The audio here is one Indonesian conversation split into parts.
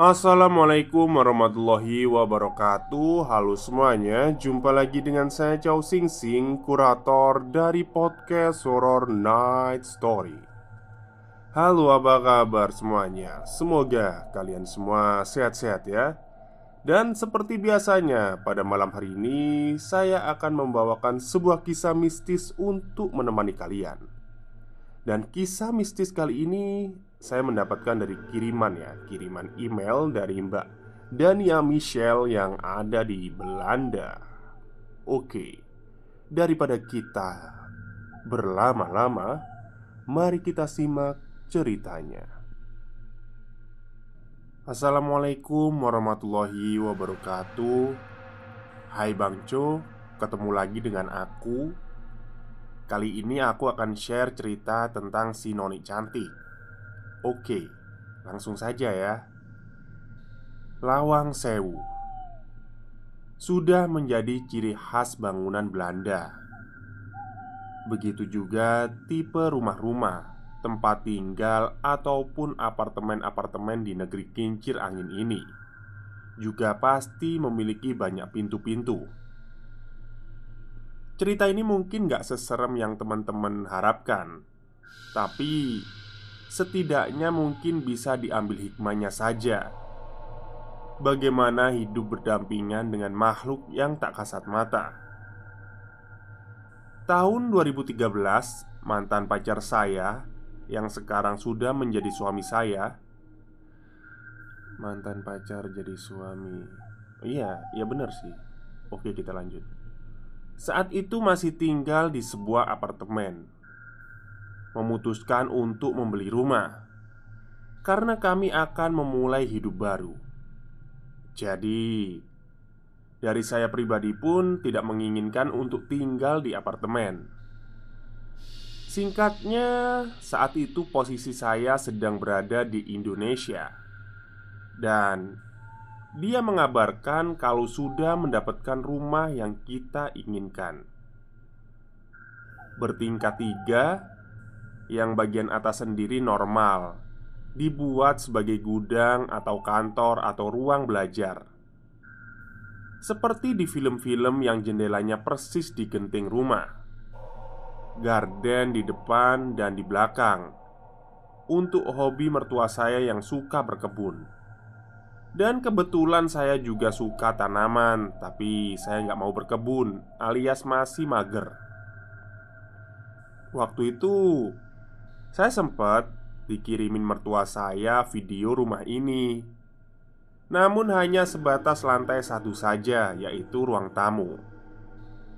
Assalamualaikum warahmatullahi wabarakatuh. Halo semuanya Jumpa lagi dengan saya Chow Sing Sing Kurator dari podcast Horror Night Story. Halo apa kabar semuanya? Semoga kalian semua sehat-sehat ya. Dan seperti biasanya pada malam hari ini Saya akan membawakan sebuah kisah mistis untuk menemani kalian. Dan kisah mistis kali ini saya mendapatkan dari kiriman ya Kiriman email dari Mbak Dania Michelle yang ada di Belanda. Oke Daripada kita berlama-lama Mari kita simak ceritanya. Assalamualaikum warahmatullahi wabarakatuh. Hai Bang Co Ketemu lagi dengan aku. Kali ini aku akan share cerita tentang si Noni cantik Oke, langsung saja ya. Lawang Sewu sudah menjadi ciri khas bangunan Belanda. Begitu juga tipe rumah-rumah, tempat tinggal, ataupun apartemen-apartemen di negeri kincir angin ini juga pasti memiliki banyak pintu-pintu. Cerita ini mungkin gak seserem yang teman-teman harapkan, tapi setidaknya mungkin bisa diambil hikmahnya saja. Bagaimana hidup berdampingan dengan makhluk yang tak kasat mata. Tahun 2013, mantan pacar saya yang sekarang sudah menjadi suami saya. Mantan pacar jadi suami. Iya, iya benar sih. Oke, kita lanjut. Saat itu masih tinggal di sebuah apartemen memutuskan untuk membeli rumah karena kami akan memulai hidup baru. Jadi, dari saya pribadi pun tidak menginginkan untuk tinggal di apartemen. Singkatnya, saat itu posisi saya sedang berada di Indonesia, dan dia mengabarkan kalau sudah mendapatkan rumah yang kita inginkan. Bertingkat tiga yang bagian atas sendiri normal, dibuat sebagai gudang atau kantor atau ruang belajar. Seperti di film-film yang jendelanya persis di genting rumah, garden di depan dan di belakang. Untuk hobi mertua saya yang suka berkebun, dan kebetulan saya juga suka tanaman, tapi saya nggak mau berkebun, alias masih mager. Waktu itu saya sempat dikirimin mertua saya video rumah ini. Namun hanya sebatas lantai satu saja yaitu ruang tamu.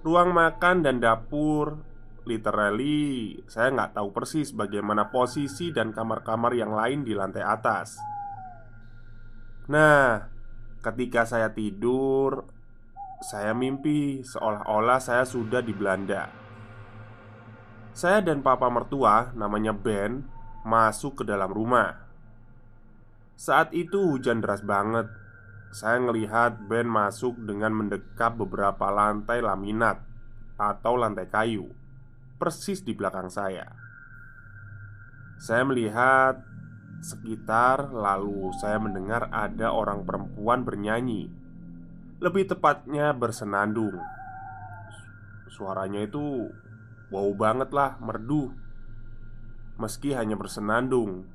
Ruang makan dan dapur Literally saya nggak tahu persis bagaimana posisi dan kamar-kamar yang lain di lantai atas. Nah ketika saya tidur Saya mimpi seolah-olah saya sudah di Belanda saya dan papa mertua, namanya Ben, masuk ke dalam rumah. Saat itu hujan deras banget. Saya ngelihat Ben masuk dengan mendekap beberapa lantai laminat atau lantai kayu, persis di belakang saya. Saya melihat sekitar, lalu saya mendengar ada orang perempuan bernyanyi, lebih tepatnya bersenandung suaranya itu wow banget lah, merdu. Meski hanya bersenandung.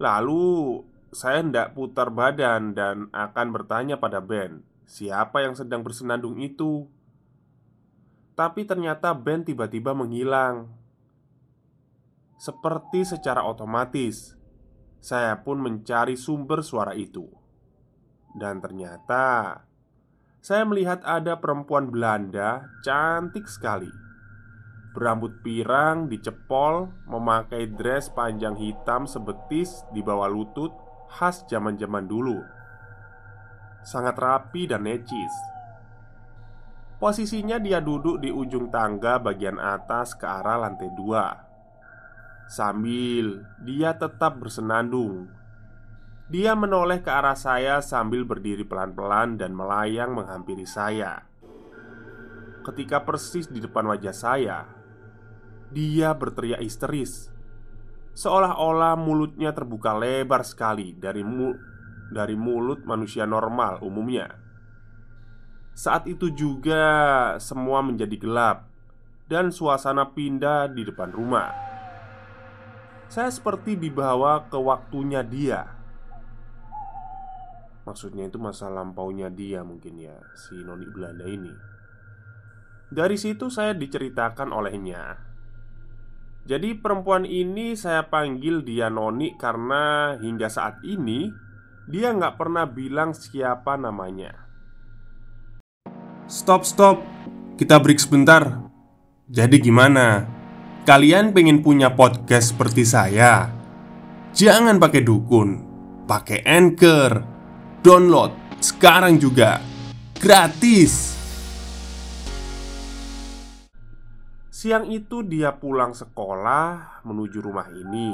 Lalu saya hendak putar badan dan akan bertanya pada Ben Siapa yang sedang bersenandung itu Tapi ternyata Ben tiba-tiba menghilang Seperti secara otomatis Saya pun mencari sumber suara itu Dan ternyata Saya melihat ada perempuan Belanda Cantik sekali Berambut pirang, dicepol, memakai dress panjang hitam sebetis di bawah lutut khas zaman-zaman dulu. Sangat rapi dan necis. Posisinya dia duduk di ujung tangga bagian atas ke arah lantai dua Sambil dia tetap bersenandung Dia menoleh ke arah saya sambil berdiri pelan-pelan dan melayang menghampiri saya. Ketika persis di depan wajah saya dia berteriak histeris. Seolah-olah mulutnya terbuka lebar sekali dari, mu dari mulut manusia normal umumnya. Saat itu juga semua menjadi gelap Dan suasana pindah di depan rumah. Saya seperti dibawa ke waktunya dia Maksudnya itu masa lampaunya dia mungkin ya Si noni Belanda ini. Dari situ saya diceritakan olehnya. Jadi perempuan ini saya panggil dia Noni karena hingga saat ini Dia nggak pernah bilang siapa namanya. Stop stop. Kita break sebentar. Jadi gimana? Kalian pengen punya podcast seperti saya? Jangan pakai dukun Pakai Anchor Download sekarang juga. Gratis. Siang itu dia pulang sekolah menuju rumah ini.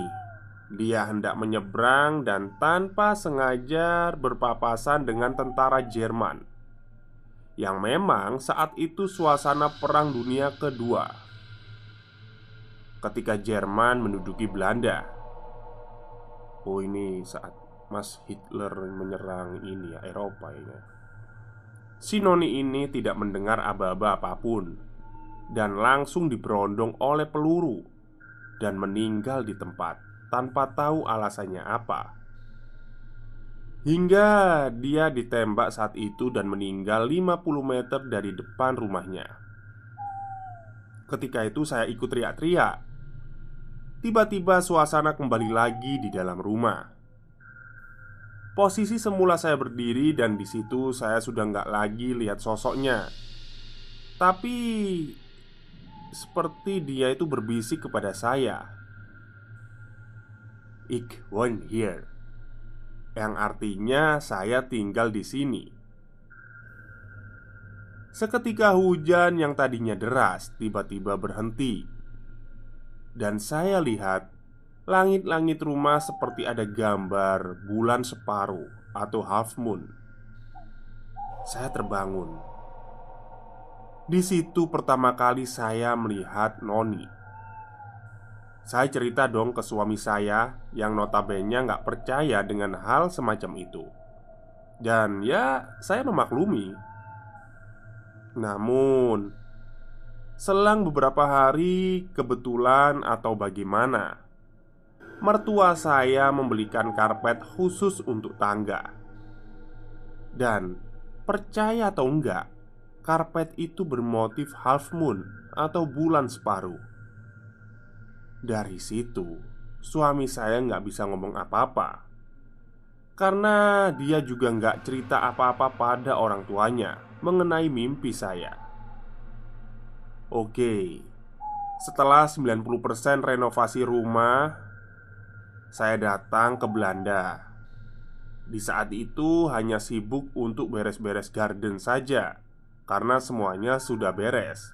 Dia hendak menyeberang dan tanpa sengaja berpapasan dengan tentara Jerman Yang memang saat itu suasana perang dunia kedua Ketika Jerman menduduki Belanda. Oh ini saat Mas Hitler menyerang ini ya Eropa ya Si Noni ini tidak mendengar aba-aba apa pun dan langsung diberondong oleh peluru dan meninggal di tempat tanpa tahu alasannya apa. Hingga dia ditembak saat itu dan meninggal 50 meter dari depan rumahnya. Ketika itu saya ikut teriak-teriak. Tiba-tiba suasana kembali lagi di dalam rumah. Posisi semula saya berdiri dan di situ saya sudah nggak lagi lihat sosoknya. Tapi seperti dia itu berbisik kepada saya Ik woon here Yang artinya saya tinggal di sini. Seketika hujan yang tadinya deras tiba-tiba berhenti. Dan saya lihat Langit-langit rumah seperti ada gambar bulan separuh atau half moon. Saya terbangun. Di situ pertama kali saya melihat Noni. Saya cerita dong ke suami saya Yang notabene nggak percaya dengan hal semacam itu. Dan ya saya memaklumi. Namun Selang beberapa hari kebetulan atau bagaimana Mertua saya membelikan karpet khusus untuk tangga Dan percaya atau enggak karpet itu bermotif half moon atau bulan separuh. Dari situ, suami saya nggak bisa ngomong apa-apa karena dia juga nggak cerita apa-apa pada orang tuanya mengenai mimpi saya. Oke, setelah 90% renovasi rumah, saya datang ke Belanda. Di saat itu hanya sibuk untuk beres-beres garden saja karena semuanya sudah beres.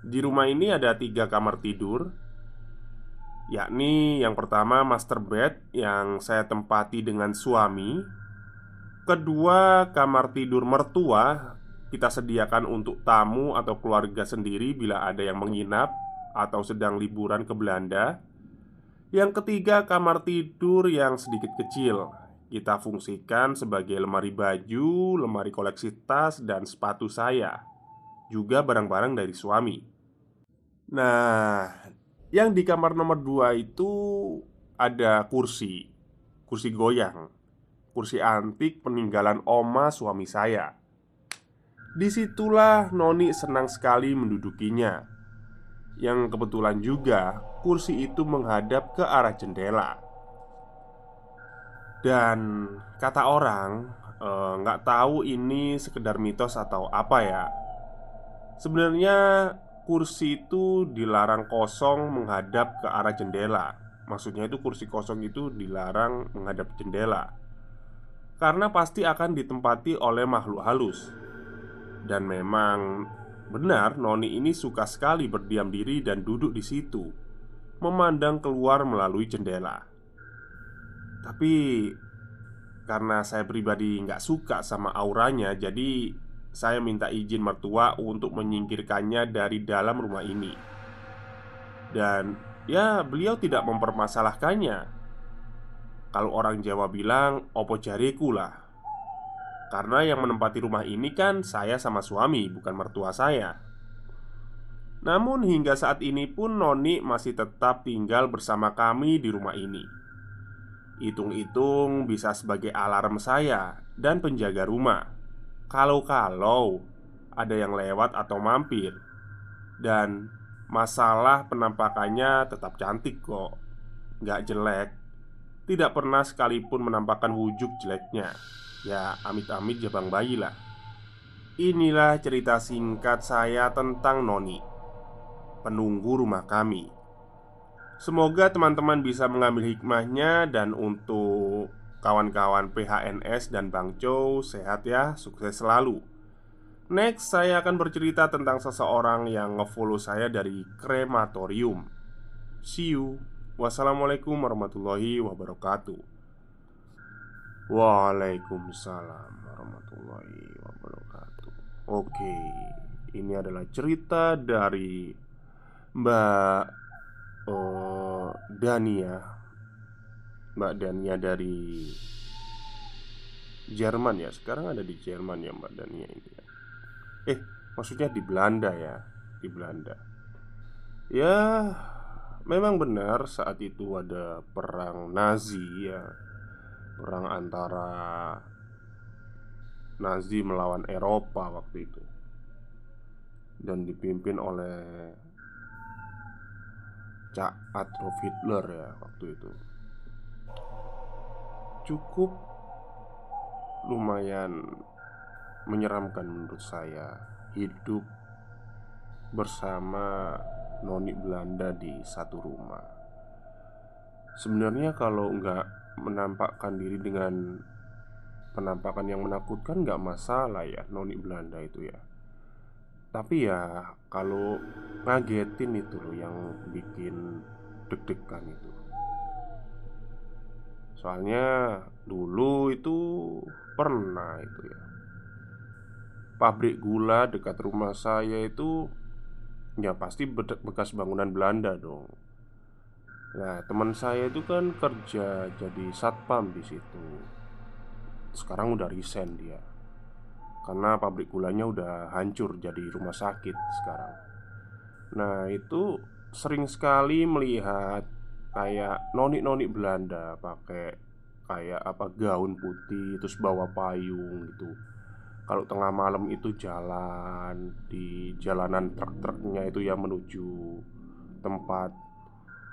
Di rumah ini ada tiga kamar tidur, yakni yang pertama master bed yang saya tempati dengan suami, kedua kamar tidur mertua kita sediakan untuk tamu atau keluarga sendiri bila ada yang menginap atau sedang liburan ke Belanda. Yang ketiga, kamar tidur yang sedikit kecil kita fungsikan sebagai lemari baju, lemari koleksi tas, dan sepatu saya. juga barang-barang dari suami. Nah, yang di kamar nomor dua itu ada kursi, kursi goyang, kursi antik peninggalan oma suami saya. Di situlah Noni senang sekali mendudukinya. Yang kebetulan juga kursi itu menghadap ke arah jendela. Dan kata orang eh, nggak tahu ini sekedar mitos atau apa ya. Sebenarnya kursi itu dilarang kosong menghadap ke arah jendela. Maksudnya itu kursi kosong itu dilarang menghadap jendela. Karena pasti akan ditempati oleh makhluk halus. Dan memang benar Noni ini suka sekali berdiam diri dan duduk di situ, memandang keluar melalui jendela. Tapi karena saya pribadi nggak suka sama auranya, jadi saya minta izin mertua untuk menyingkirkannya dari dalam rumah ini. Dan ya beliau tidak mempermasalahkannya. Kalau orang Jawa bilang opo jariku lah. Karena yang menempati rumah ini kan saya sama suami, bukan mertua saya. Namun hingga saat ini pun Noni masih tetap tinggal bersama kami di rumah ini. Hitung-hitung bisa sebagai alarm saya dan penjaga rumah. Kalau-kalau ada yang lewat atau mampir. Dan masalah penampakannya tetap cantik kok. Gak jelek. Tidak pernah sekalipun menampakkan wujud jeleknya. Ya amit-amit jabang bayi lah. Inilah cerita singkat saya tentang Noni Penunggu rumah kami Semoga teman-teman bisa mengambil hikmahnya dan untuk kawan-kawan PHNS dan Bang Chow sehat ya, sukses selalu. Next, saya akan bercerita tentang seseorang yang ngefollow saya dari krematorium. See you. Wassalamualaikum warahmatullahi wabarakatuh. Waalaikumsalam warahmatullahi wabarakatuh. Oke, ini adalah cerita dari Mbak uh, Dania. Mbak Dania dari Jerman ya? Sekarang ada di Jerman ya Mbak Dania ini ya? Eh maksudnya di Belanda ya? Di Belanda. Ya memang benar saat itu ada perang Nazi ya. Perang antara Nazi melawan Eropa waktu itu. Dan dipimpin oleh Cak Adolf Hitler ya waktu itu. Cukup lumayan menyeramkan menurut saya Hidup bersama noni Belanda di satu rumah. Sebenarnya kalau nggak menampakkan diri dengan penampakan yang menakutkan nggak masalah ya noni Belanda itu ya tapi ya kalau ngagetin itu loh yang bikin deg-degan itu. Soalnya dulu itu pernah itu ya. Pabrik gula dekat rumah saya itu Ya pasti bekas bangunan Belanda dong. Nah teman saya itu kan kerja jadi satpam di situ. Sekarang udah resign dia karena pabrik gulanya udah hancur jadi rumah sakit sekarang. Nah itu sering sekali melihat kayak noni-noni Belanda pakai kayak apa gaun putih terus bawa payung gitu. Kalau tengah malam itu jalan di jalanan truk-truknya itu ya menuju tempat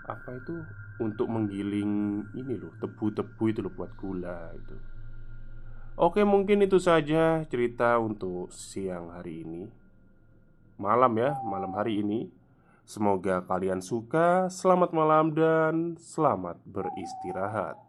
apa itu untuk menggiling ini loh tebu-tebu itu loh buat gula itu Oke, mungkin itu saja cerita untuk siang hari ini. Malam ya, malam hari ini. Semoga kalian suka. Selamat malam dan selamat beristirahat.